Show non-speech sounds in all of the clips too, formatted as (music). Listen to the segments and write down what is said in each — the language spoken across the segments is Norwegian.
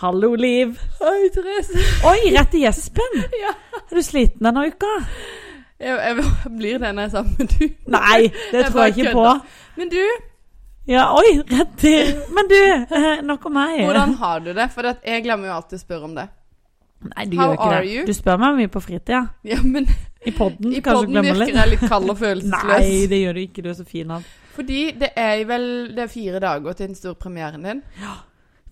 Hallo, Liv. Oi, Therese. Oi, rett i gjespen. (laughs) Ja. Er du sliten denne uka? Jeg, jeg blir det når jeg er sammen med du. Nei, det Jeg tror jeg ikke ikke på. Men du, Ja, oi, rett i Men du, eh, nok om meg. hvordan har du det? For jeg glemmer jo alltid å spørre om det. Nei, du How gjør ikke det. you? Du spør meg mye på fritida. Ja, men I glemmer virker litt. jeg litt kald og følelsesløs. Nei, det gjør du ikke. Du er så fin. av. Fordi det er vel det er fire dager til den store premieren din.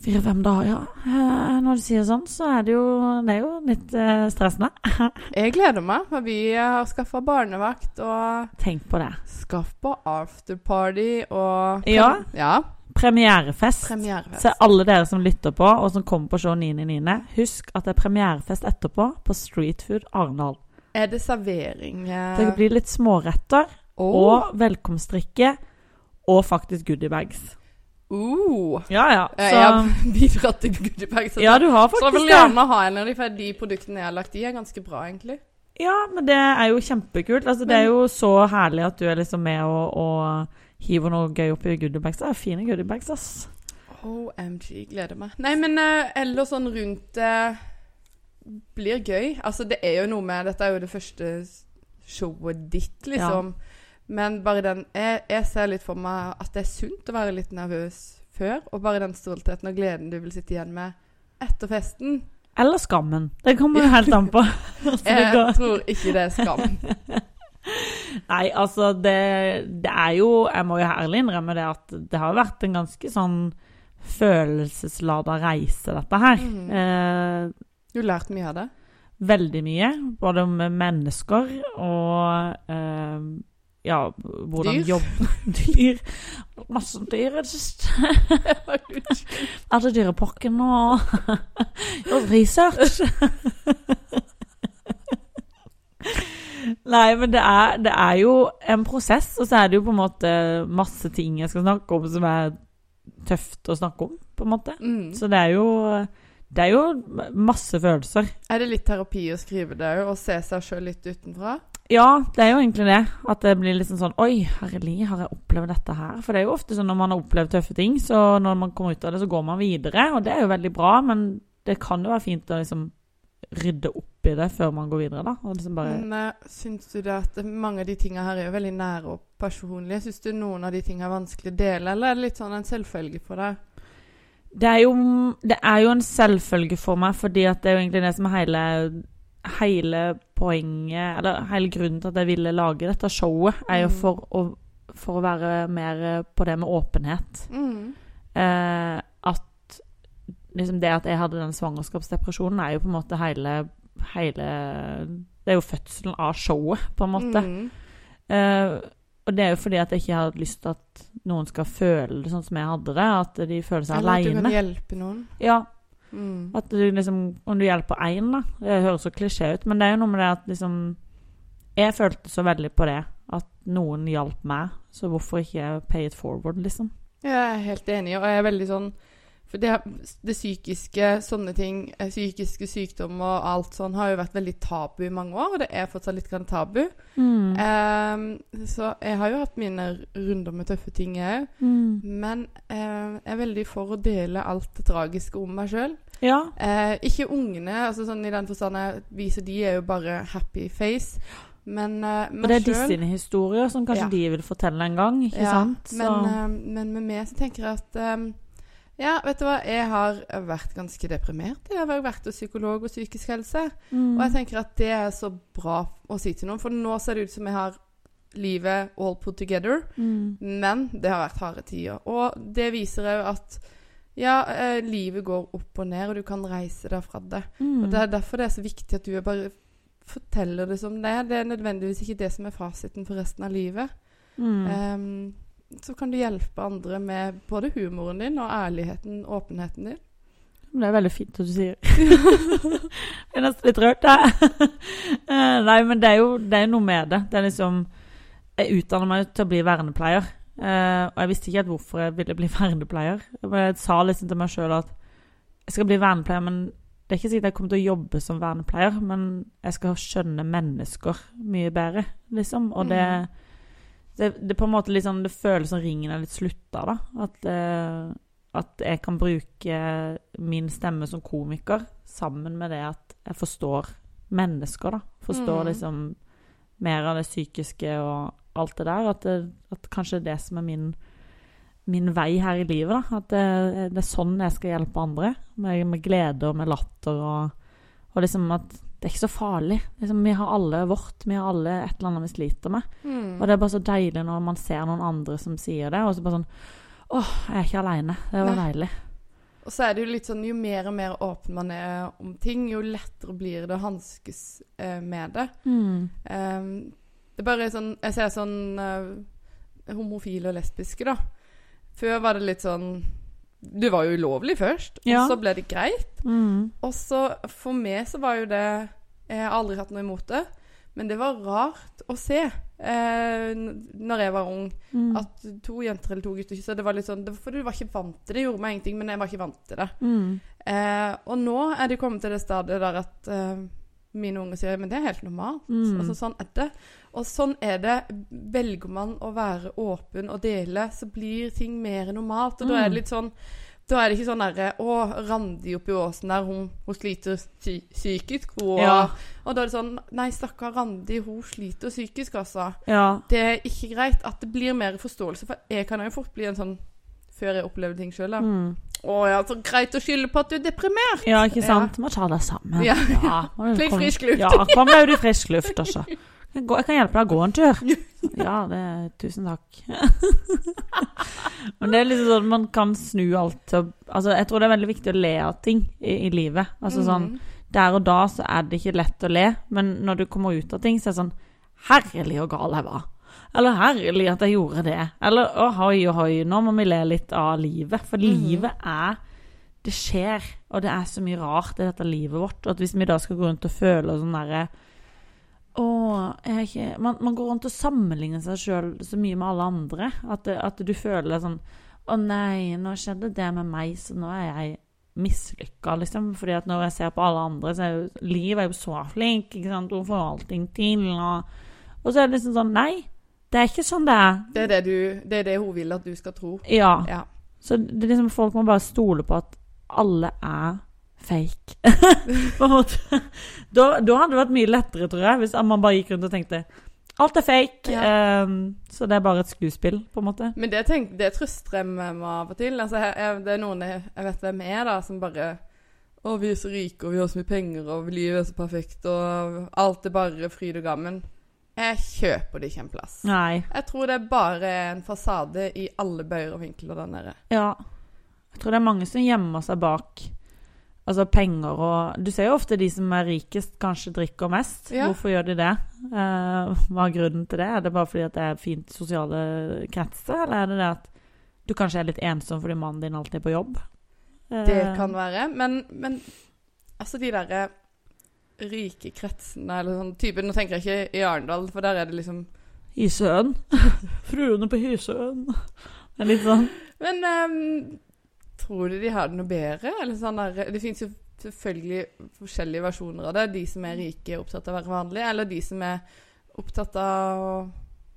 Fire-fem dager, ja. Eh, Når du sier sånn, så er det jo, det er jo litt eh, stressende. (laughs) Jeg gleder meg, for vi har skaffa barnevakt og Tenk på det. skaff på afterparty og Ja. ja. Premierefest. Premierefest. Så alle dere som lytter på, og som kommer på show 9.9., husk at det er premierefest etterpå på Street Food Arendal. Er det servering? eh? Det blir litt småretter oh. og velkomstdrikke og faktisk goodiebags. Uh. Ja, ja. Jeg har (laughs) bidratt til goodiebags. ja, du har Så jeg vil det. gjerne ha en av de, for de produktene jeg har lagt i, er ganske bra, egentlig. Ja, men det er jo kjempekult. Altså, det er jo så herlig at du er liksom med og, og hiver noe gøy opp i goodiebags. Det er fine goodiebags, ass. OMG, gleder meg. Nei, men uh, ellers sånn rundt det blir gøy. Altså, det er jo noe med Dette er jo det første showet ditt, liksom. Men bare den jeg, jeg ser litt for meg at det er sunt å være litt nervøs før. Og bare den stoltheten og gleden du vil sitte igjen med etter festen. Eller skammen. Det kommer jo helt an på. (laughs) Altså, Jeg tror ikke det er skam. (laughs) Nei, altså det, det er jo Jeg må jo ærlig innrømme det at det har vært en ganske sånn følelseslada reise, dette her. Mm. Eh, Du har lært mye av det. veldig mye. Både om mennesker og eh, ja, hvordan Dyr? jobb (laughs) Dyr. Masse dyr i det siste. (laughs) Altså dyreparken og (laughs) gjort research. Nei, men det er, det er jo en prosess, og så er det jo på en måte masse ting jeg skal snakke om som er tøft å snakke om, på en måte. Mm. Så det er jo Det er jo masse følelser. Er det litt terapi å skrive det òg, og se seg sjøl litt utenfra? Ja, det er jo egentlig det. At det blir liksom sånn Oi, herlig, har jeg opplevd dette her? For det er jo ofte sånn når man har opplevd tøffe ting, så når man kommer ut av det, så går man videre. Og det er jo veldig bra, men det kan jo være fint å liksom rydde opp i det før man går videre, da. Og liksom bare Men uh, syns du det at mange av de tinga her er jo veldig nære og personlige? Syns du noen av de tinga er vanskelig å dele, eller er det litt sånn en selvfølge for deg? Det er jo, det er jo en selvfølge for meg, fordi at det er jo egentlig det som er hele, hele poenget Eller hele grunnen til at jeg ville lage dette showet, er jo Mm. for å, for å være mer på det med åpenhet. Mm. Eh, at liksom det at jeg hadde den svangerskapsdepresjonen, er jo på en måte hele, hele Det er jo fødselen av showet, på en måte. Mm. Eh, og det er jo fordi at jeg ikke har lyst til at noen skal føle det sånn som jeg hadde det. At de føler seg Eller at du kan hjelpe noen. Ja, Mm. at du liksom Om du hjelper én, da. Det høres så klisjé ut, men det er jo noe med det at liksom Jeg følte så veldig på det. At noen hjalp meg, så hvorfor ikke pay it forward, liksom? Jeg er helt enig, og jeg er veldig sånn For det, det psykiske, sånne ting, eh, psykiske sykdommer og alt sånn, har jo vært veldig tabu i mange år, og det er fortsatt litt grann tabu. Mm. Ehm, så jeg har jo hatt mine runder med tøffe ting, jeg òg. Mm. Men eh, jeg er veldig for å dele alt det tragiske om meg sjøl. Ja. Eh, ikke ungene, altså sånn i den forstand jeg viser de er jo bare happy face. Men eh, Og det er disse selv- historier som kanskje Ja. de vil fortelle en gang, ikke ja, sant? Men, Så eh, men med meg så tenker jeg at eh, Ja, vet du hva, jeg har vært ganske deprimert. Jeg har vært hos psykolog og psykisk helse. mm. Og jeg tenker at det er så bra å si til noen, for nå ser det ut som jeg har livet all put together. mm. Men det har vært harde tider. Og det viser òg at ja, eh, livet går opp og ned, og du kan reise deg fra det. Mm. Og Det er derfor det er så viktig at du bare forteller det som det er. Det er nødvendigvis ikke det som er fasiten for resten av livet. Mm. Ehm, så kan du hjelpe andre med både humoren din og ærligheten, åpenheten din. Det er veldig fint at du sier. (laughs) (laughs) jeg er nesten litt rørt, jeg. (laughs) Eh, Nei, men det er, jo, det er noe med det. Det er liksom Jeg utdanner meg til å bli vernepleier. eh, og jeg visste ikke helt hvorfor jeg ville bli vernepleier. Jeg sa liksom til meg sjøl at jeg skal bli vernepleier, men det er ikke sikkert jeg kommer til å jobbe som vernepleier, men jeg skal skjønne mennesker mye bedre, liksom. Og det, det, det på en måte liksom Det føles som ringen er litt slutta, da. At uh, at jeg kan bruke min stemme som komiker sammen med det at jeg forstår mennesker, da. Forstår Mm. liksom mer av det psykiske og alt det der. At, det, at kanskje det som er min, min vei her i livet, da. At det, det er sånn jeg skal hjelpe andre. Med, med glede og med latter og, og liksom at det er ikke så farlig. Liksom, vi har alle vårt. Vi har alle et eller annet vi sliter med. Mm. Og det er bare så deilig når man ser noen andre som sier det, og så bare sånn Åh, jeg er ikke aleine. Det var Nei. deilig. Og så er det jo litt sånn, jo mer og mer åpen man er om ting, jo lettere blir det å hanskes eh, med det. Mm. Um, det er bare sånn Jeg ser sånn uh, homofile og lesbiske, da. Før var det litt sånn Det var jo ulovlig først, Ja. og så ble det greit. Mm. Og så for meg så var jo det Jeg har aldri hatt noe imot det, men det var rart å se eh, når jeg var ung. Mm. At to jenter eller to gutter kyssa. Det var litt sånn For du var ikke vant til det. gjorde meg ingenting, men jeg var ikke vant til det. Mm. Eh, og nå er det kommet til det stadiet der at eh, mine unger sier men det er helt normalt. Mm. Altså Sånn er det. Og sånn er det. Velger man å være åpen og dele, så blir ting mer normalt. Og da er Mm. det litt sånn da er det ikke sånn derre Å, Randi oppi åsen der, hun, hun sliter psy psykisk. Hun, Ja. Og da er det sånn Nei, stakkar Randi, hun sliter psykisk, altså. Ja. Det er ikke greit at det blir mer forståelse, for jeg kan jo fort bli en sånn Før jeg opplever ting sjøl, da. Mm. Å ja, så greit å skylde på at du er deprimert. ja, ikke sant? Må ta deg sammen. Ja. ja. du frisk luft. Ja, kom deg ut i frisk luft, altså. (laughs) Jeg, kan hjelpe deg å gå en tur. (laughs) Ja, det Tusen takk. (laughs) Men det er liksom sånn man kan snu alt til Altså, jeg tror det er veldig viktig å le av ting i, i livet. Altså sånn Mm. Der og da så er det ikke lett å le, men når du kommer ut av ting, så er det sånn Herlig og gal jeg var. Eller herlig at jeg gjorde det. Eller ohoi, ohoi, nå må vi le litt av livet. For Mhm. livet er Det skjer, og det er så mye rart i dette livet vårt. Og at hvis vi da skal gå rundt og føle sånn derre Å, jeg man, man går rundt og sammenligner seg sjøl så mye med alle andre. At, at du føler sånn Å nei, nå skjedde det med meg, så nå er jeg mislykka, liksom. Fordi at når jeg ser på alle andre, så er jo Liv er jo så flink, ikke sant. Hun får allting til, og Og så er det liksom sånn Nei, det er ikke sånn det er. Det er det, du, det er det hun vil at du skal tro. Ja. Ja. Så det liksom folk må bare stole på at alle er fake. (laughs) på en. Da, da hadde det vært mye lettere, tror jeg, hvis man bare gikk rundt og tenkte alt er fake. ehm, så det er bare et skuespill, på en måte. Men det, tenk, det trøster jeg meg av og til. Altså, jeg, det er noen jeg, jeg vet hvem er, da, som bare Å, vi er så rike, og vi har så mye penger, og livet er så perfekt, og alt er bare fryd og gammen. Jeg kjøper det ikke en plass. Nei. Jeg tror det er bare en fasade i alle bøyer og vinkler der nede. Ja. Jeg tror det er mange som gjemmer seg bak altså penger og Du ser jo ofte de som er rikest, kanskje drikker mest. Ja. Hvorfor gjør de det? Uh, hva er grunnen til det? Er det bare fordi at det er fint sosiale kretser, eller er det det at du kanskje er litt ensom fordi mannen din alltid er på jobb? Det Eh, kan være. Men, men altså de derre rike kretsene eller sånn type Nå tenker jeg ikke i Arendal, for der er det liksom Hysøen. (laughs) Fruene på Hysøen. Det er litt sånn. Men ehm, tror du de har det noe bedre? Eller sånn der, det fins jo selvfølgelig forskjellige versjoner av det. De som er rike, er opptatt av å være vanlige, eller de som er opptatt av å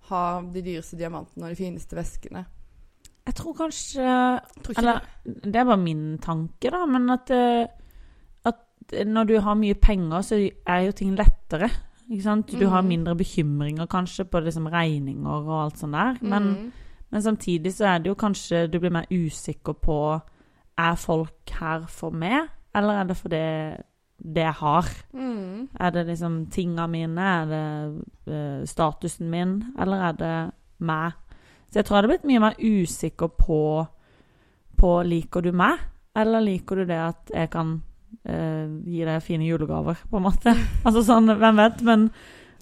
ha de dyreste diamantene og de fineste veskene. Jeg tror kanskje Tror Eller det er bare min tanke, da, men at, eh, at når du har mye penger, så er jo ting lettere. Du har Mhm. mindre bekymringer kanskje på liksom regninger og alt sånt der. Men, Mm. men samtidig så er det jo kanskje du blir mer usikker på Er folk her for meg, eller er det for det, det jeg har? Mm. Er det liksom tinga mine? Er det uh, statusen min? Eller er det meg? Så jeg tror jeg hadde blitt mye mer usikker på, på Liker du meg, eller liker du det at jeg kan uh, gi deg fine julegaver, på en måte? (laughs) Altså sånn, hvem vet? Men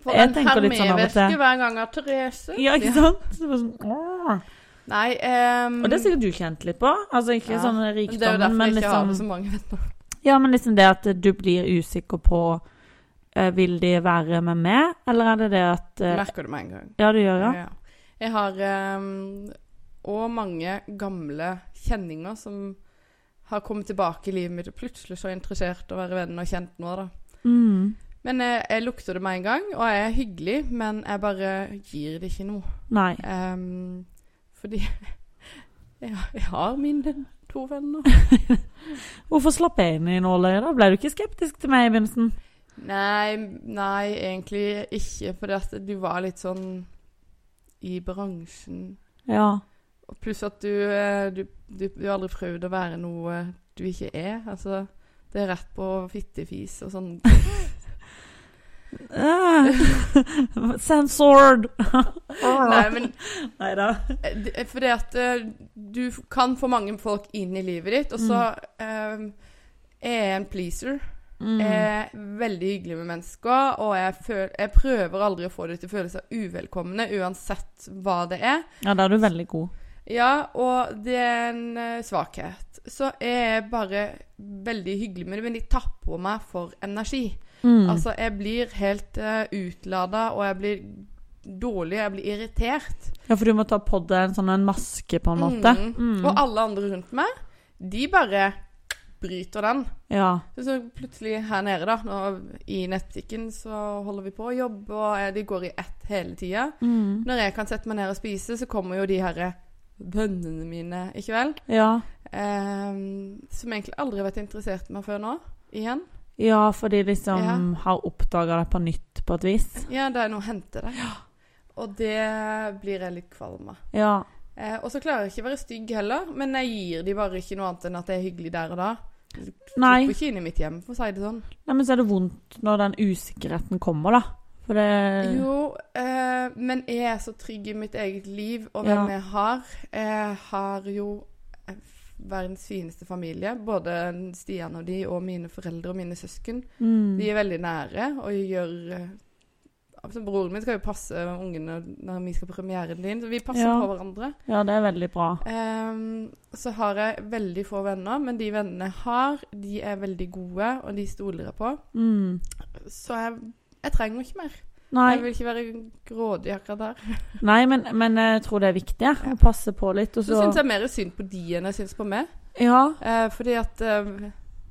For Jeg en tenker litt sånn av og til. For en hermeveske hver gang av Therese. Ja, ikke sant? Så det var sånn, åh. Nei um... Og det er sikkert du kjent litt på. Altså ikke Ja, sånn men Det er jo derfor jeg ikke har det så liksom mange, du. Ja, men liksom det at du blir usikker på uh, Vil de være med meg, eller er det det at uh... Merker du med en gang. Ja, du gjør ja? Ja. Jeg har um, mange gamle kjenninger som har kommet tilbake i livet mitt og plutselig så interessert i å være venn og kjent nå, da. Mm. Men jeg, jeg lukter det med en gang, og jeg er hyggelig, men jeg bare gir det ikke noe. Nei. Um, fordi (laughs) jeg, jeg har mine to venner. (laughs) Hvorfor slapp jeg inn i nåløyet, da? Ble du ikke skeptisk til meg i begynnelsen? Nei, nei, egentlig ikke. For du var litt sånn i bransjen. Ja. Pluss at du, eh, du, du, du har aldri prøvd å være noe du ikke er. Altså, det er rett på fittefis og sånn. Ah. (laughs) Censored! Nei, men Nei da. eh, det- fordi at eh, du kan få mange folk inn i livet ditt, og så eh, er jeg en pleaser. Mm. Jeg er veldig hyggelig med mennesker, og jeg, føl jeg prøver aldri å få dem til å føle seg uvelkomne, uansett hva det er. Ja, da er du veldig god. Ja, og det er en eh, svakhet. Så er jeg bare veldig hyggelig med det, men de tapper meg for energi. Mm. Altså, jeg blir helt uh, utlada, og jeg blir dårlig, jeg blir irritert. Ja, for du må ta på deg en sånn en maske, på en måte. Mm. Mm. Og alle andre rundt meg, de bare bryter den. Ja. Så, så plutselig her nede, da, nå, i nettbutikken, så holder vi på å jobbe, og eh, de går i ett hele tida. Mm. Når jeg kan sette meg ned og spise, så kommer jo de herre vennene mine, ikke vel? ja. Ehm, som egentlig aldri har vært interessert i meg før nå. Igjen. Ja, for de liksom Ja. har oppdaga det på nytt på et vis. Ja, det er noe å hente der. Og det blir jeg litt kvalm av. Ja. Eh, og så klarer jeg ikke å være stygg heller, men jeg gir de bare ikke noe annet enn at det er hyggelig der og da. Nei. ikke inn i mitt hjem, for å si det sånn. Nei, men så er det vondt når den usikkerheten kommer, da. For det Jo, eh, men jeg er så trygg i mitt eget liv og hvem Ja. jeg har. Jeg har jo eh, verdens fineste familie. Både Stian og de, og mine foreldre og mine søsken. mm. De er veldig nære og gjør eh, altså Broren min skal jo passe ungene når vi skal på premieren din, så vi passer Ja. på hverandre. Ja, det er veldig bra. Ehm, så har jeg veldig få venner, men de vennene jeg har, de er veldig gode, og de stoler jeg på. Mm. Så jeg, jeg trenger ikke mer. Nei, Jeg vil ikke være grådig akkurat der. (laughs) nei men, men jeg tror det er viktig ja, å passe på litt. Og Så så syns jeg mer synd på de enn jeg syns på meg. Ja. Eh, fordi at eh,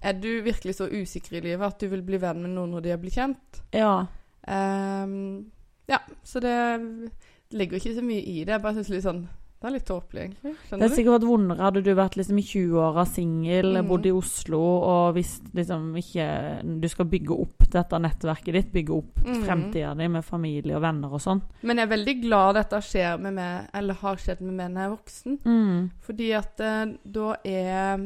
Er du virkelig så usikker i livet at du vil bli venn med noen når de blitt kjent? Ja. Eh, ja, så det ligger ikke så mye i det. Jeg bare syns litt sånn Det er litt tåpelig, egentlig. Det er sikkert vært vondere hadde du vært liksom i 20-åra singel, Mm. bodd i Oslo og hvis liksom ikke Du skal bygge opp dette nettverket ditt, bygge opp Mm. fremtida di med familie og venner og sånn. Men jeg er veldig glad dette skjer med meg, eller har skjedd med meg når jeg er voksen. Mm. Fordi at eh, da er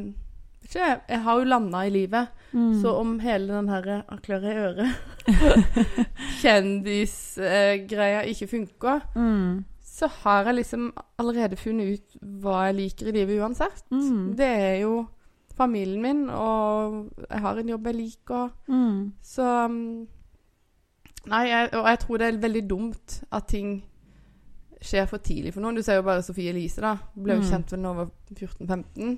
ikke, jeg, har jo landa i livet, Mm. så om hele den her klør i øret (laughs) (laughs) Kjendisgreia ikke funker, mm. Så har jeg liksom allerede funnet ut hva jeg liker i livet uansett. Mm. Det er jo familien min, og jeg har en jobb jeg liker. Mm. Så mm, Nei, jeg, og jeg tror det er veldig dumt at ting skjer for tidlig for noen. Du ser jo bare Sofie Elise, da. Ble jo Mm. kjent vel da hun var 14-15.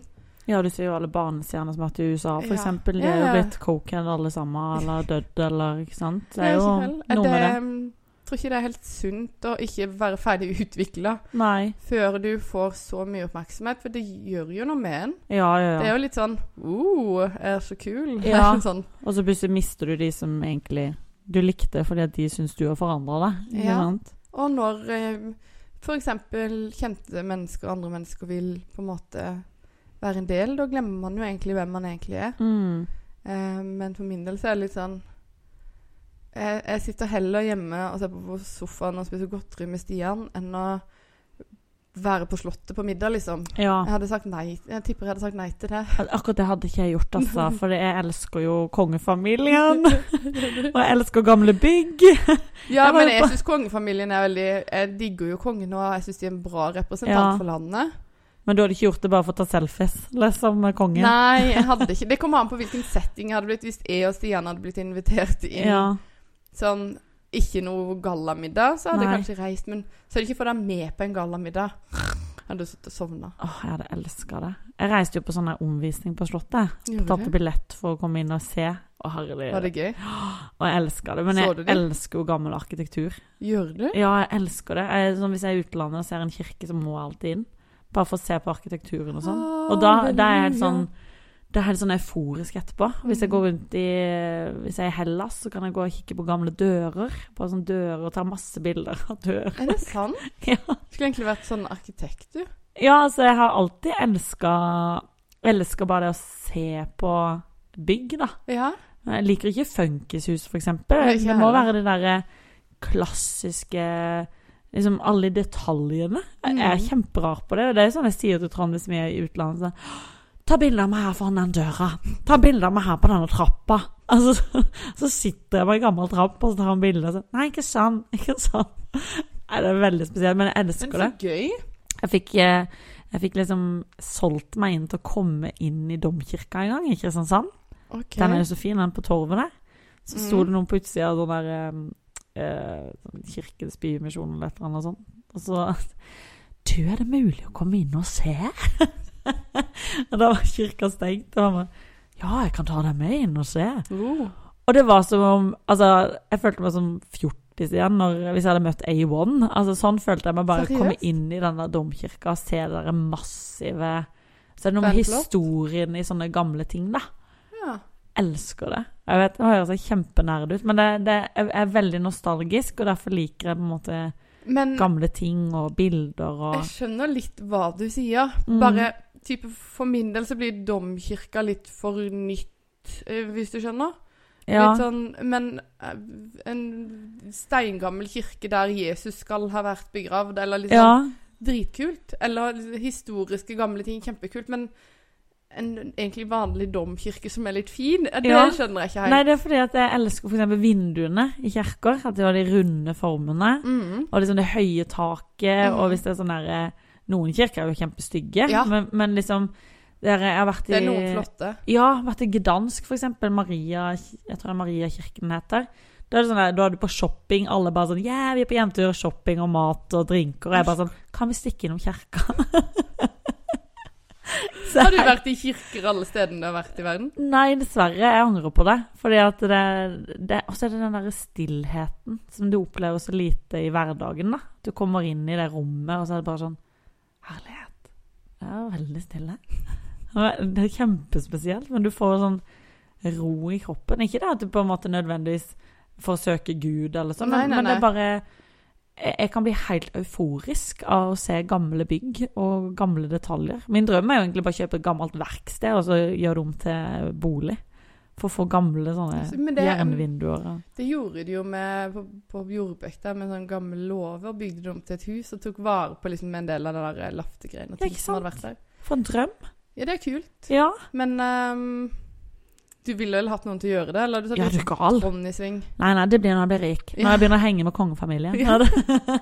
Ja, du ser jo alle barnestjerner som har vært i USA, for Ja. eksempel. De er jo blitt cokehead alle sammen, eller dødd, eller ikke sant. Det er jo noe med det. Tror ikke det er helt sunt å ikke være ferdig utvikla før du får så mye oppmerksomhet, for det gjør jo noe med en. Ja, ja, Det er jo litt sånn oh, jeg er så kul. (laughs) Ja. sånn. Og så plutselig mister du de som egentlig du likte fordi at de syns du har forandra deg. Ja. sant? Og når eh, f.eks. kjente mennesker og andre mennesker vil på en måte være en del, da glemmer man jo egentlig hvem man egentlig er. Mm. Eh, men for min del så er det litt sånn jeg, jeg sitter heller hjemme og ser på, sofaen og spiser godteri med Stian enn å være på Slottet på middag, liksom. Ja. Jeg hadde sagt nei. Jeg tipper jeg hadde sagt nei til det. Akkurat det hadde ikke jeg gjort, altså. (laughs) For jeg elsker jo kongefamilien. Og jeg elsker gamle bygg. Ja, Jeg men jeg syns kongefamilien er veldig Jeg digger jo kongen, og jeg syns de er en bra representant Ja. for landet. Men du hadde ikke gjort det bare for å ta selfies, liksom, med kongen? Nei, jeg hadde ikke Det kommer an på hvilken setting jeg hadde blitt hvis jeg og Stian hadde blitt invitert inn. Ja. Sånn ikke noe gallamiddag, så hadde Nei. jeg kanskje reist. Men så hadde jeg ikke fått deg med på en gallamiddag. Jeg hadde sittet og sovna. Åh, jeg hadde elska det. Jeg reiste jo på sånn omvisning på Slottet. Du? billett for å komme inn og se. Å, herlig. Var det gøy? Og jeg elska det. Men jeg det? elsker jo gammel arkitektur. Gjør du? Ja, jeg elsker det. Jeg, sånn, hvis jeg er i utlandet og ser en kirke, så må jeg alltid inn. Bare for å se på arkitekturen og sånn. Og da, da er jeg helt sånn sånn det er helt sånn euforisk etterpå. Hvis jeg Mm. går rundt i Hvis jeg er i Hellas, så kan jeg gå og kikke på gamle dører. På sånne dører og ta masse bilder av dører. Er det sant? (laughs) Ja. Skulle egentlig vært sånn arkitekt, du. Ja, altså, jeg har alltid elska elsker bare det å se på bygg, da. Ja. Jeg liker ikke funkishus, for eksempel. Nei, Det må være det derre klassiske Liksom alle detaljene. Jeg er Mm. kjemperar på det. Det er sånn jeg sier til Trond hvis vi er i utlandet. Sånn, Ta bilde av meg her foran den døra. Ta bilde av meg her på denne trappa. Altså, så, så sitter jeg på en gammel trapp og så tar han bilde og så Nei, ikke sånn. Ikke sånn. Nei, det er veldig spesielt, men jeg Men elsker så det. gøy. Jeg fikk, eh, jeg fikk liksom solgt meg inn til å komme inn i domkirka en gang i Kristiansand. Okay. Den er jo så fin, den på torvet der. Så sto mm. det noen på utsida av sånn der eh, eh, sånn Kirkens Bymisjon eller et eller annet sånt. Og så Du, er det mulig å komme inn og se? (laughs) og da var kirka stengt. Og han bare Ja, jeg kan ta deg med inn og se. Uh. Og det var som om Altså, jeg følte meg som fjortis igjen når, hvis jeg hadde møtt A1. Altså, sånn følte jeg meg bare Seriøst? komme inn i denne domkirka og se det der massive Så er det noe med historien i sånne gamle ting, da Ja. elsker det. Jeg vet, Det høres kjempenerd ut, men det, det er, veldig nostalgisk, og derfor liker jeg på en måte Men gamle ting og bilder og jeg skjønner litt hva du sier. Mm. Type For min del så blir domkirka litt for nytt, eh, hvis du skjønner? Ja. Litt sånn, men eh, en steingammel kirke der Jesus skal ha vært begravd, eller liksom ja. Dritkult. Eller historiske, gamle ting. Kjempekult. Men en egentlig vanlig domkirke som er litt fin, eh, det Ja. skjønner jeg ikke helt. Nei, det er fordi at jeg elsker f.eks. vinduene i kirker. At de har de runde formene. Mm. Og liksom det høye taket. Mm. Og hvis det er sånn der Noen kirker er jo kjempestygge, Ja. men, men liksom der Jeg har vært i Det er noen flotte. Ja, vært i Gdansk, for eksempel. Maria, jeg tror det er Mariakirken den heter. Da er det sånn der, da er du på shopping, alle bare sånn Ja, vi er på jentetur, shopping og mat og drinker. Og jeg bare sånn Kan vi stikke innom kirka? (laughs) Har du vært i kirker alle stedene du har vært i verden? Nei, dessverre. Jeg angrer på det. Fordi at det, det Og så er det den derre stillheten som du opplever så lite i hverdagen, da. Du kommer inn i det rommet, og så er det bare sånn Herlighet. Det er veldig stille. Det er kjempespesielt, men du får sånn ro i kroppen. Ikke det at du på en måte nødvendigvis får søke Gud eller sånn, men, men det er bare jeg kan bli helt euforisk av å se gamle bygg og gamle detaljer. Min drøm er jo egentlig bare å kjøpe et gammelt verksted og så gjøre det om til bolig. For å få gamle sånne det- jernvinduer. Det gjorde de jo med, på, på jordbøkta med sånn gamle låver. Bygde de om til et hus og tok vare på liksom en del av den der laftegreiene. og Ja, ting ikke som hadde vært der. For en drøm. Ja, det er kult. Ja. Men um, du ville vel hatt noen til å gjøre det? Eller har du tatt Ja, du er gal. Trond i sving? Nei, nei, det blir når jeg blir rik. Når Ja. jeg begynner å henge med kongefamilien. (laughs) Ja. Ja.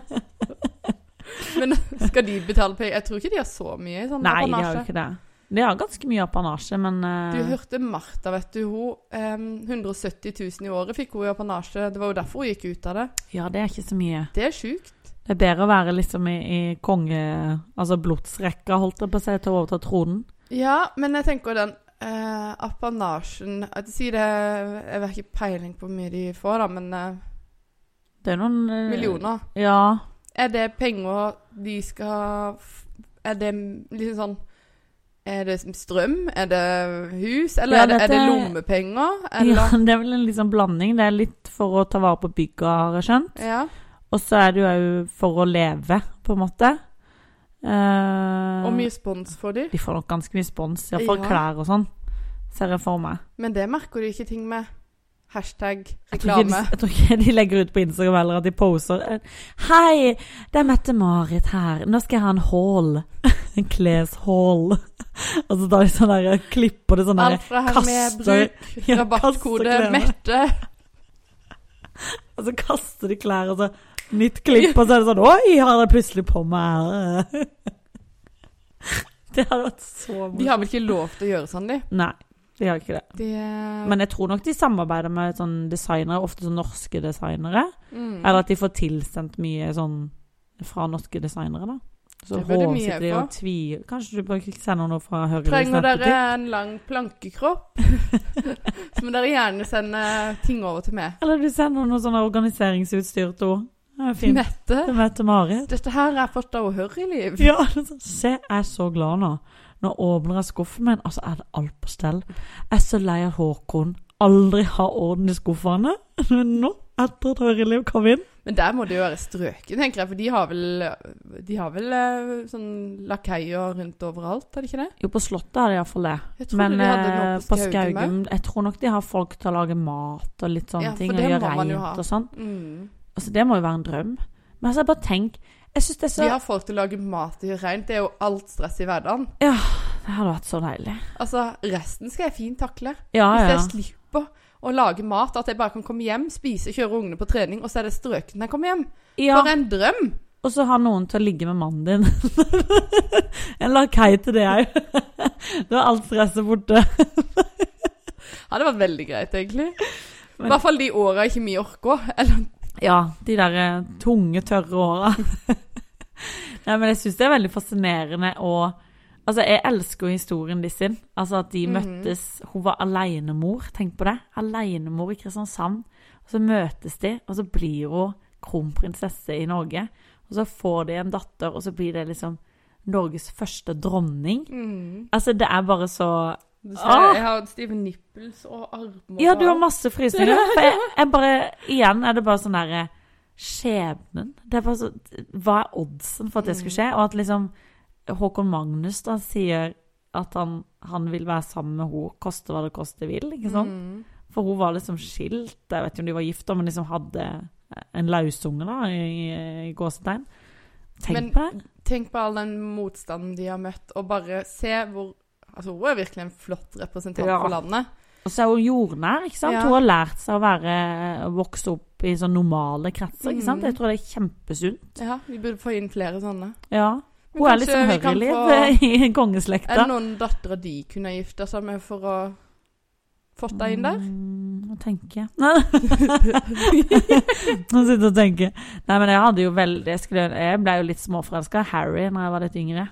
Men skal de betale penger? Jeg tror ikke de har så mye i sånn Nei, de har jo apanasje. ikke det. De har ganske mye apanasje, men uh... Du hørte Martha, vet du. Hun um, 170 000 i året fikk hun i apanasje. Det var jo derfor hun gikk ut av det. Ja, det er ikke så mye. Det er sjukt. Det er bedre å være liksom i, i konge... Altså blodsrekka, holdt jeg på å si, til å overta tronen. Ja, men jeg tenker den uh, apanasjen at Si det Jeg har ikke peiling på hvor mye de får, da, men uh, Det er noen uh, millioner. Ja. Er det penger de skal Er det liksom sånn Er det strøm? Er det hus? Eller Ja, er, det, er det lommepenger? (laughs) Eller ja. Det er vel en liksom blanding. Det er litt for å ta vare på bygget, har jeg skjønt. Ja. Og så er det jo for å leve, på en måte. Uh, Og mye spons får de. De får nok ganske mye spons, iallfall Ja. klær og sånn. Ser jeg for meg. Men det merker du ikke ting med. Hashtag reklame. jeg tror ikke de legger ut på Instagram eller at de poser Hei, det er Mette-Marit her. Nå skal jeg ha en hall. (laughs) En kleshall. (laughs) Og så tar de sånn der klipper det sånn der Alt fra kaster- bruk, (laughs) rabattkode. Mette. Og så kaster de klær, og så nytt klipp, og så er det sånn Oi, har jeg plutselig på meg Det hadde vært så morsomt. De har vel ikke lov til å gjøre sånn, de? Nei, de har ikke det. de Men jeg tror nok de samarbeider med sånn designere, ofte sånn norske designere. mm. Eller at de får tilsendt mye sånn fra norske designere, da. Så Det bør de mye sitter de få. Kanskje du bare sender noe fra Høyre Trenger dere en lang plankekropp, (laughs) så må dere gjerne sende ting over til meg. Eller du sender noe sånn organiseringsutstyr til henne. Det fint. Mette, Mette Marit. dette her er for ståhørrig liv. Ja, i liv sånn, se, jeg er så glad nå. Nå åpner jeg skuffen min, og så er det alt på stell. Jeg er så lei av Håkon aldri har orden i skuffene. Men (laughs) nå, etter et høyreliv kom inn Men der må det jo være strøken, tenker jeg, for de har vel, de har vel eh, sånn lakeier rundt overalt, har de ikke det? Jo, på Slottet har de iallfall det. Jeg Men de eh, på Skaugum Jeg tror nok de har folk til å lage mat og litt sånne Ja, ting. Og gjøre ha. og sånn. Mm. Altså, det må jo være en drøm. Men altså, bare tenk Jeg det er så Vi har folk til å lage mat i rent. Det er jo alt stress i hverdagen. Ja, Det hadde vært så deilig. Altså, resten skal jeg fint takle. Ja, Hvis ja. jeg slipper å lage mat, at jeg bare kan komme hjem, spise, kjøre ungene på trening, og så er det strøken når jeg kommer hjem. ja. For en drøm! Og så ha noen til å ligge med mannen din. (laughs) en lakei til det òg. (laughs) Da er alt stresset borte. Hadde vært veldig greit, egentlig. I hvert fall de åra ikke vi orker. Eller Ja, de der eh, tunge, tørre åra. (laughs) Nei, men jeg syns det er veldig fascinerende å Altså, jeg elsker jo historien de sin. Altså at de Mhm. møttes Hun var alenemor, tenk på det. Alenemor i Kristiansand. Og så møtes de, og så blir hun kronprinsesse i Norge. Og så får de en datter, og så blir det liksom Norges første dronning. mm. Altså, det er bare så Ah! Jeg har stive nipples og armer Ja, du har masse frysninger. (laughs) For jeg, jeg bare Igjen er det bare sånn derre Skjebnen. Det er bare så Hva er oddsen for at det skulle skje? Og at liksom Håkon Magnus da sier at han, han vil være sammen med henne, koste hva det koste vil. ikke sant? Mm. For hun var liksom skilt. Jeg vet ikke om de var gift, men liksom hadde en lausunge, da, i, i gåsetegn. Tenk Men- på det. Tenk på all den motstanden de har møtt, og bare se hvor Altså, hun er virkelig en flott representant Ja. for landet. Og så er hun jordnær. ikke sant? Ja. Hun har lært seg å være, vokse opp i sånn normale kretser. ikke sant? Mhm. Jeg tror det er kjempesunt. Ja, vi burde få inn flere sånne. Ja. Men Hun er litt sånn få- i Er det noen datter de kunne gifta seg med for å fått deg inn der? Mm, Nå tenker jeg (laughs) Nå sitter jeg og tenker. Nei, men jeg hadde jo veldig Jeg, skulle, jeg ble jo litt småforelska i Harry når jeg var litt yngre.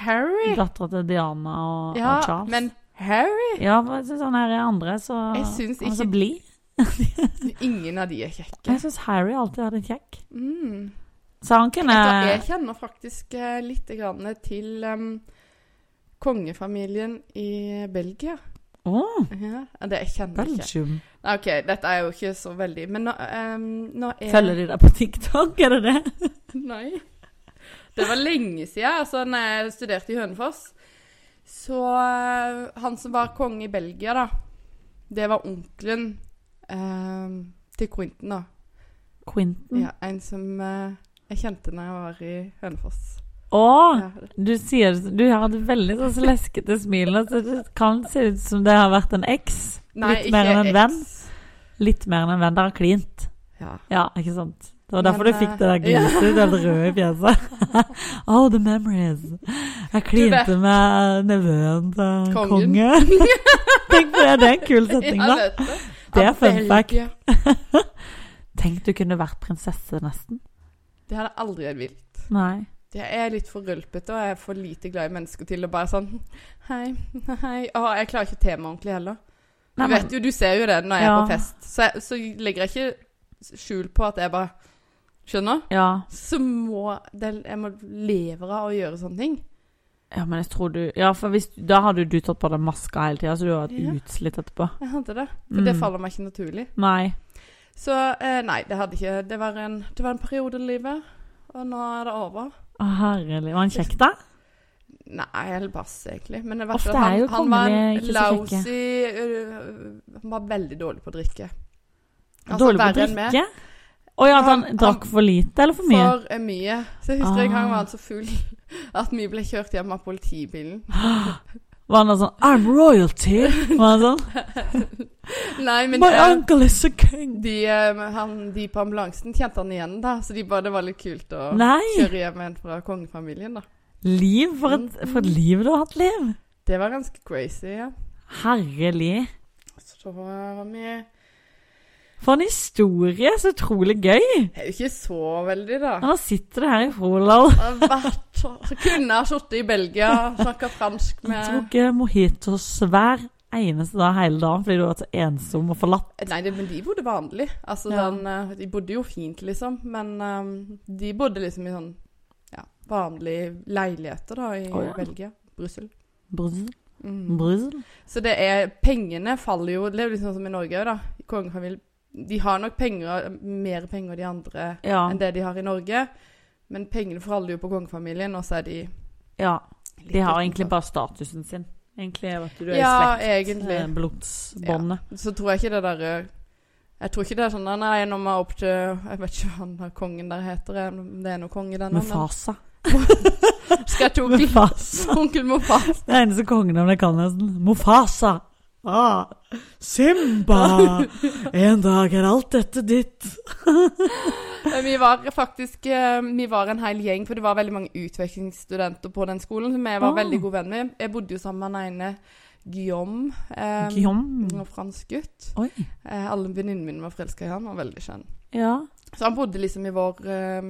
Harry? Dattera til Diana og, Ja, og Charles. men Harry? Ja, jeg syns han her er andre så Jeg Han er så blid. (laughs) Ingen av de er kjekke. Jeg syns Harry alltid har vært kjekk. Mm. Så han kunne jeg kjenner faktisk eh, litt grann til um, kongefamilien i Belgia. Oh. Ja, det jeg kjenner ikke. Belgium. Nei, OK, dette er jo ikke så veldig Men nå, um, nå er Følger de deg på TikTok, er det det? (laughs) Nei. Det var lenge siden, altså når jeg studerte i Hønefoss. Så eh, han som var konge i Belgia, da, det var onkelen eh, til Quentin, da. Quentin. Ja, en som eh, jeg kjente når jeg var i Hønefoss. Å, Ja. du sier Du har et veldig sånn leskete smil. Så det kan se ut som det har vært en eks. Litt mer enn en venn. Litt mer enn en venn. Dere har klint. Ja. Ja, ikke sant? Det var derfor Men, du fikk det der gliset, ja. det er i fjeset. (laughs) oh, the memories. Jeg klinte med nevøen til Kongen. konge. (laughs) Tenk på det. Det er en kul setning, Ja, da. du. Det er fun fact. (laughs) Tenk du kunne vært prinsesse, nesten. Det hadde aldri vært vilt. Nei. Jeg er litt for rølpete, og jeg er for lite glad i mennesker til å bare sånn Hei, hei. Å, jeg klarer ikke å te meg ordentlig heller. Du Nei, vet jo, du ser jo det når jeg er på fest. Så, jeg, så legger jeg ikke skjul på at jeg bare Skjønner? Ja. Så må det, jeg må leve av å gjøre sånne ting. ja, men jeg tror du Ja, for hvis, da hadde du tatt på deg maska hele tida, så du hadde vært Ja. utslitt etterpå. Jeg hadde det. For det Mm. faller meg ikke naturlig. Nei. Så eh, nei, det hadde ikke Det var en, det var en periode i livet, og nå er det over. Å, herlig. Var han kjekk, da? Nei, eller pass, egentlig. Men det var Ofte at han, han var en lousy øh, Han var veldig dårlig på å drikke. Altså, Dårlig på å drikke? Med. Å ja, at han, drakk for lite eller for mye? For eh, mye. Så jeg husker en gang Ah. var han så full (laughs) at vi ble kjørt hjem av politibilen. (gasps) Var han sånn I'm royalty? Var han sånn? (laughs) Nei, men My eh, uncle is a king. de, eh, han, de på ambulansen kjente han igjen, da. Så de bare, det var litt kult å Nei! kjøre hjem en fra kongefamilien, da. Liv? For et, for et liv du har hatt, Liv. Det var ganske crazy, ja. Herlig. Så var vi For en historie. Så utrolig gøy. Det er jo ikke så veldig, da. Nå sitter du her i Froland. Jeg kunne ha sittet i Belgia og snakka fransk Jeg med tok mojitos hver eneste dag hele dagen fordi du var så ensom og forlatt. Nei, det, men de bodde vanlig. Altså, Ja. sånn, eh, de bodde jo fint, liksom. Men um, de bodde liksom i sånn ja, vanlige leiligheter da, i oh, ja. Belgia. Brussel. Brussel. Mm. Brussel. Så det er Pengene faller jo Det er jo liksom som i Norge òg, da. Kongefamilien De har nok penger, mer penger de andre Ja. enn det de har i Norge. Men pengene forholder jo på kongefamilien, og så er de ja. De har egentlig bare statusen sin. Egentlig vet du, du er Ja, i slekt. eh, Blodsbåndet. Så tror jeg ikke det derre Jeg tror ikke det er sånn Nei, nå må jeg opp til Jeg vet ikke hva han der kongen der heter. Det er noe konge men- Mufasa. Skal jeg til (laughs) onkel, Mufasa. onkel Mofas? Det er eneste kongenavnet jeg kan nesten. Mufasa. Ah, Simba! En dag er alt dette ditt. Vi var faktisk eh, Vi var en hel gjeng, for det var veldig mange utvekslingsstudenter på den skolen som jeg var Ah. veldig god venn med. Jeg bodde jo sammen med den ene Guillaume. Eh, Guillaume. En fransk gutt. Eh, alle venninnene mine var forelska i han. Han var veldig skjønn. Ja. Så han bodde liksom i vår eh,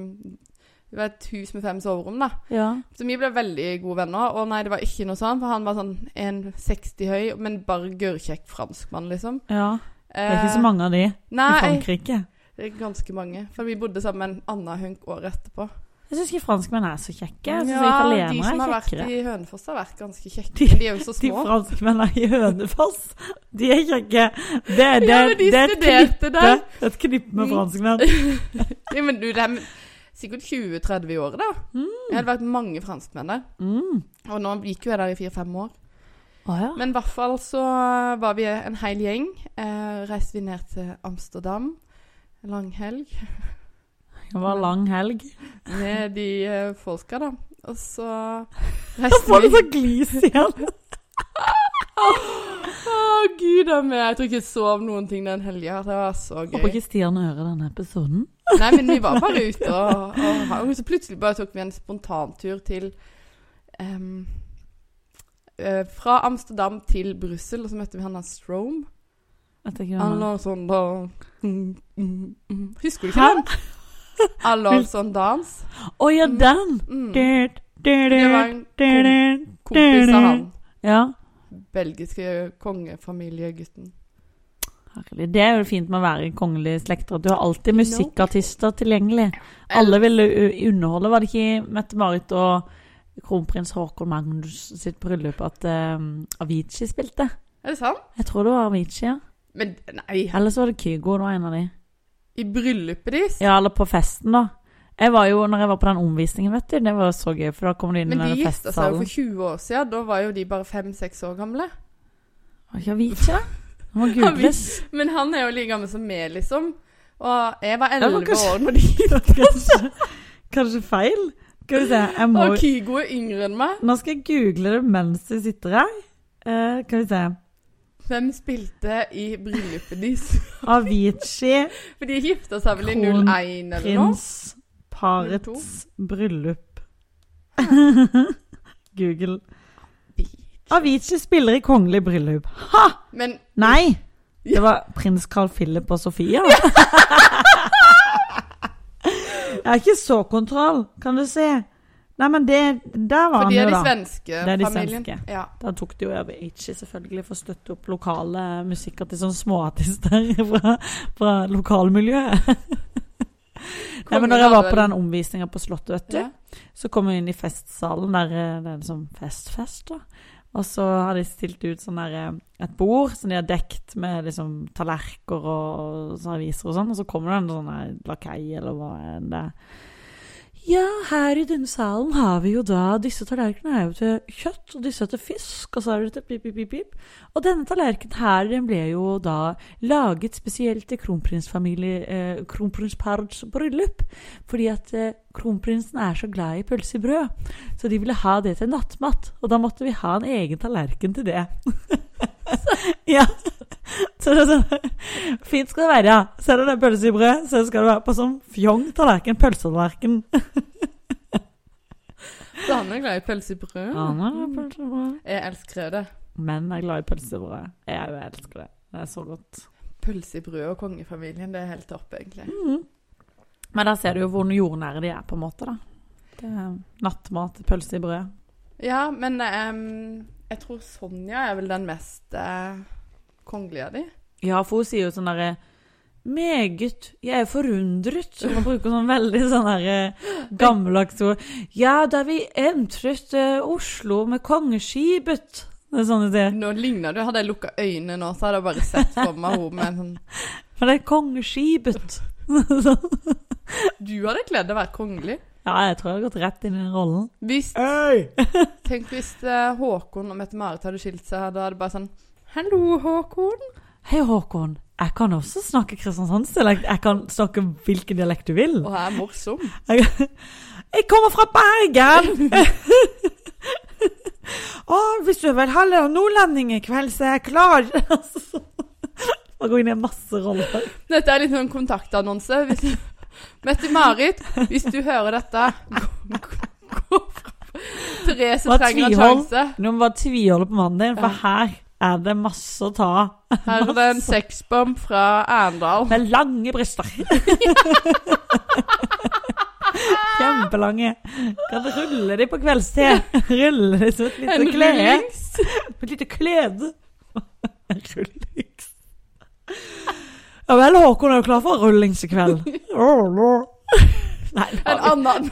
Det var et hus med fem soverom, da. Ja. Så vi ble veldig gode venner. Og nei, det var ikke noe sånn, for han var sånn 1,60 høy, men bare gørrkjekk franskmann, liksom. ja. Det er ikke så mange av de i Frankrike. det er ganske mange. For vi bodde sammen med en annen hunk året etterpå. Jeg syns ikke franskmenn er så kjekke. Jeg Ja, de som har vært i Hønefoss, har vært ganske kjekke. De- de er jo så små. De franskmennene i Hønefoss, de er kjekke. Det, det, Ja, de det er et knippe, et knippe med Mm. franskmenn. (laughs) Ja, men du, det er sikkert 20-30 i året, da. Mm. Det hadde vært mange franskmenn der. Mm. Og nå gikk jo jeg der i fire-fem år. Ah, ja. Men i hvert fall så var vi en hel gjeng. Eh, reiste vi ned til Amsterdam. Langhelg. lang helg. (laughs) Det var lang helg. Med de eh, folka, da. Og så (laughs) reiste får du vi så glis igjen. (laughs) Å, gud a meg. Jeg tror ikke jeg sov noen ting den helga. Det var så gøy. Håper ikke Stian hører denne episoden. Nei, men vi var bare ute og, og, og så plutselig bare tok vi en spontantur til um, uh, Fra Amsterdam til Brussel, og så møtte vi han der Strome. Vet ikke hva Han det er. lå sånn da mm, mm, mm. Husker du ikke den? Han lå sånn dans. Å ja, den! Mm. Dyrt, dyrt, Det var en kompis av han. Ja. Belgiske kongefamiliegutten. Herlig. Det er jo fint med å være i kongelige slekter. at Du har alltid musikkartister tilgjengelig. Alle ville underholde. Var det ikke Mette-Marit og kronprins Haakon Magnus sitt bryllup at um, Avicii spilte? Er det sant? Jeg tror det var Avicii, ja. Men nei, Eller så var det Kygo. Det var en av de. i bryllupet deres? Ja, eller på festen, da. Jeg var jo, når jeg var på den omvisningen, vet du, det var så gøy, for da kom du inn i den festsalen. Men de gifta seg jo for 20 år siden. Da var jo de bare 5-6 år gamle. Var ikke Avicii, da? Det må (laughs) googles. Men han er jo like gammel som meg, liksom. Og jeg var Ja, 11 kanskje- år når de kanskje, (laughs) kanskje feil? Skal vi se, jeg må Og Kygo er yngre enn meg. Nå skal jeg google det mens du sitter her. Kan vi se. Hvem spilte i bryllupet deres? Avicii, (laughs) For de gifta seg vel i Kron- 01 eller noe? Prinsparets bryllup. (laughs) Google. Avicii spiller i kongelig bryllup. Ha! Men Nei! (laughs) Det var prins Carl Philip og Sofia. (laughs) Jeg har ikke så kontroll, kan du se. Nei, men det Der var For han de er de da. svenske Det er de familien. svenske. Ja. Da tok de jo Avicii selvfølgelig for å støtte opp lokale musikkartister, sånne småartister fra, fra lokalmiljøet. Nei, men når jeg var på den omvisninga på Slottet, vet du, Ja. så kom jeg inn i festsalen, der eh, det er liksom fest-fest, da. Og så har de stilt ut sånn der, eh, et bord som de har dekt med liksom tallerker og serviser og sånn, og så kommer det en sånn lakei, eller hva enn det er. Ja, her i denne salen har vi jo da Disse tallerkenene er jo til kjøtt, og disse er til fisk, og så er det til pip, pip, pip, pip. Og denne tallerkenen her, den ble jo da laget spesielt til kronprinsfamilie, eh, kronprinsparets bryllup. Fordi at eh, kronprinsen er så glad i pølse brød. Så de ville ha det til nattmat. Og da måtte vi ha en egen tallerken til det. (laughs) (laughs) ja. Så det er sånn Fint skal det være, ja. Ser du det pølse i brød, så skal det være på sånn fjong tallerken. Pølsetallerken. Så han er glad i pølse i brød. Han er er i pølse i brød. Jeg elsker det. Menn er glad i pølse i brød. Jeg elsker det. Det er så godt. Pølse i brød og kongefamilien, det er helt topp, egentlig. Mm. Men der ser du jo hvor jordnære de er, på en måte. da. Det er Nattmat, pølse i brød. Ja, men em, jeg tror Sonja er vel den mest eh, kongelige av de. Ja, for hun sier jo sånn derre Meget. Jeg er forundret. Så man bruker sånn veldig sånn her gammeldags ord. Ja, da vi entret eh, Oslo med kongeskipet. Det er sånn de. Nå ligner du. Hadde jeg lukka øynene nå, så hadde jeg bare sett for meg henne med en sånn (laughs) For det er kongeskipet. (laughs) Du hadde kledd å være kongelig. Ja, jeg tror jeg hadde gått rett inn i den rollen. Hvis, Hey! tenk hvis eh, Håkon og Mette-Marit hadde skilt seg, da hadde det bare sånn Hallo, Håkon. Hei, Håkon. Jeg kan også snakke kristiansandsdialekt. Jeg kan snakke hvilken dialekt du vil. Og jeg er morsom. Jeg, jeg kommer fra Bergen! Å, hvis du vil ha litt nordlending i kveld, så er jeg klar. Man gå inn i masse roller. Dette er litt sånn kontaktannonse. Hvis Mette-Marit, hvis du hører dette, gå, gå, gå fra Therese Bare trenger en sjanse. Nå må bare tviholde på mannen din, for Ja. her er det masse å ta. Her er det en sexbomb fra Arendal. Med lange bryster. (laughs) Kjempelange. Kan rulle de på kveldstid. Rulle de som et lite En klede. Et lite klede. (laughs) En rullings. Ja vel, Håkon, er du klar for rullings i kveld? (laughs) Nei, En annen (laughs)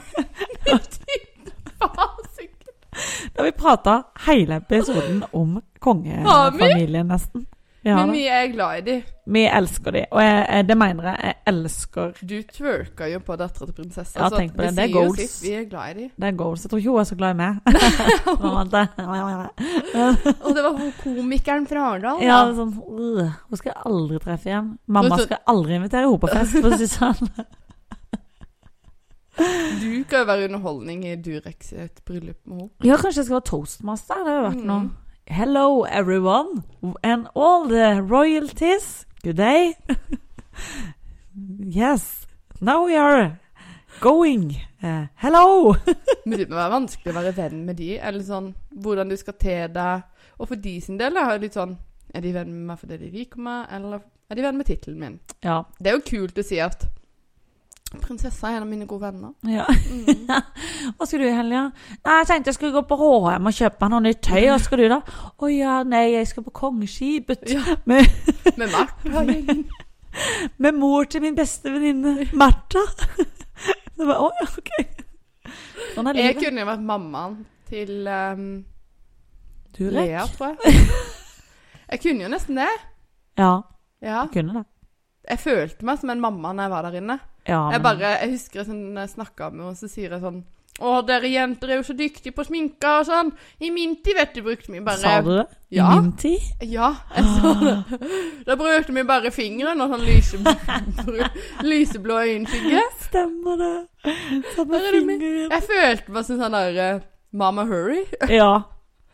da vi prata hele episoden om kongefamilien, nesten. Har Men vi er glad i de. vi elsker de, og jeg, jeg, det mener jeg. Jeg elsker Du twerker jo på dattera til prinsessa. Ja, tenk på det. Det er goals. sitt. Vi er glad i de. Det er goals. Jeg tror ikke hun er så glad i meg. (laughs) Og det var hun komikeren fra Arendal. Ja, sånn, øh, Hun skal jeg aldri treffe igjen. Mamma skal aldri invitere henne på fest. For å si sånn. (laughs) Du kan jo være underholdning i Durex i et bryllup med henne. Ja, kanskje jeg skal være toastmaster. Det har jo vært Mm. Hello everyone and all the royalties. Good day. (laughs) yes. Now we are going. Uh, hello. Men (laughs) det må være vanskelig å være venn med de, eller sånn hvordan du skal te deg. Og for de sin del er det litt sånn Er de venn med meg fordi de liker meg, eller er de venn med tittelen min? Ja. Det er jo kult å si at prinsessa er en av mine gode venner. ja. Mm. (laughs) Hva skal du i helga? Jeg tenkte jeg skulle gå på HM og kjøpe meg noe nytt tøy. Hva skal du, da? Å ja, nei, jeg skal på Kongeskipet. Ja. (laughs) Med, Med Martha. (laughs) med mor til min beste venninne Martha. Det var, Å ja, OK. Sånn er Jeg kunne jo vært mammaen til um, Du Lea, tror jeg. Jeg kunne jo nesten det. Ja, Ja. du kunne det. Jeg følte meg som en mamma når jeg var der inne. Ja, Jeg bare, jeg husker jeg sånn, jeg snakka med henne, så sier jeg sånn Å, dere jenter er jo så dyktige på sminke og sånn. I min tid, vet du, brukte vi bare Sa du det? Ja. I min tid? Ja, jeg sa det. Da brukte vi bare fingeren og sånn lyseblå, (laughs) lyseblå øyenskygge. Stemmer det. Min- fingeren. Jeg følte meg som sånn der uh, Mama Hurry. Ja.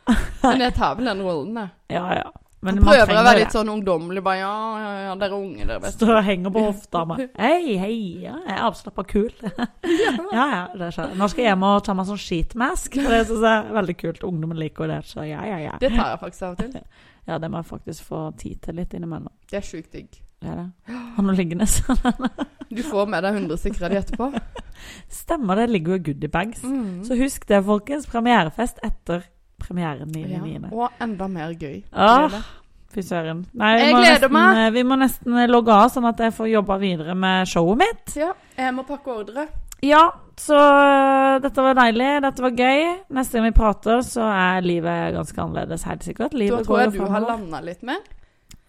(laughs) Men jeg tar vel den rollen, jeg. Ja, ja. Men man prøver å være litt sånn ungdommelig. Bare ja, ja, ja, dere er unge, dere vet. Står og henger på hofta mi. (laughs) Hei, hei, ja, jeg er avslappa kul. (laughs) ja, ja, det skjer. Nå skal jeg hjem og ta meg sånn sheetmask, for det syns jeg er veldig kult. Ungdommen liker det, så ja, ja, ja. Det tar jeg faktisk av og til. (laughs) Ja, det må jeg faktisk få tid til litt innimellom. Det er sjukt digg. Det er det. Har noe liggende sånn. Du får med deg 100 sikre de etterpå. Stemmer det, ligger jo goodiebags. Mm. Så husk det, folkens. Premierefest etter premieren 9.9. Ja, og enda mer gøy. Ah, Fy søren. Nei, vi må nesten, meg. Vi må nesten logge av, sånn at jeg får jobba videre med showet mitt. Ja, jeg må pakke ordre. Ja, så øh, dette var deilig. Dette var gøy. Neste gang vi prater, så er livet ganske annerledes, helt sikkert. Da tror jeg går du har landa litt mer.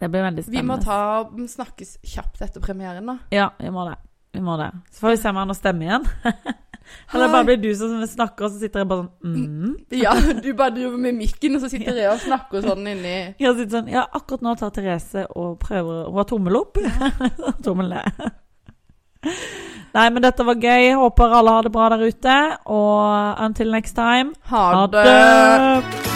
Det blir veldig Vi må ta snakkes kjapt etter premieren, da. Ja, vi må det. Vi må det. Så får vi se om han har stemme igjen. (laughs) Eller bare blir du som snakker, og så sitter jeg bare sånn mm. (laughs) Ja, du bare driver med mikken, og så sitter (laughs) jeg og snakker sånn inni sitter sånn, ja, akkurat nå tar Therese og prøver Hun har tommel opp. (laughs) tommel ned. Nei, men dette var gøy. Håper alle har det bra der ute. Og until next time Ha ha det! det!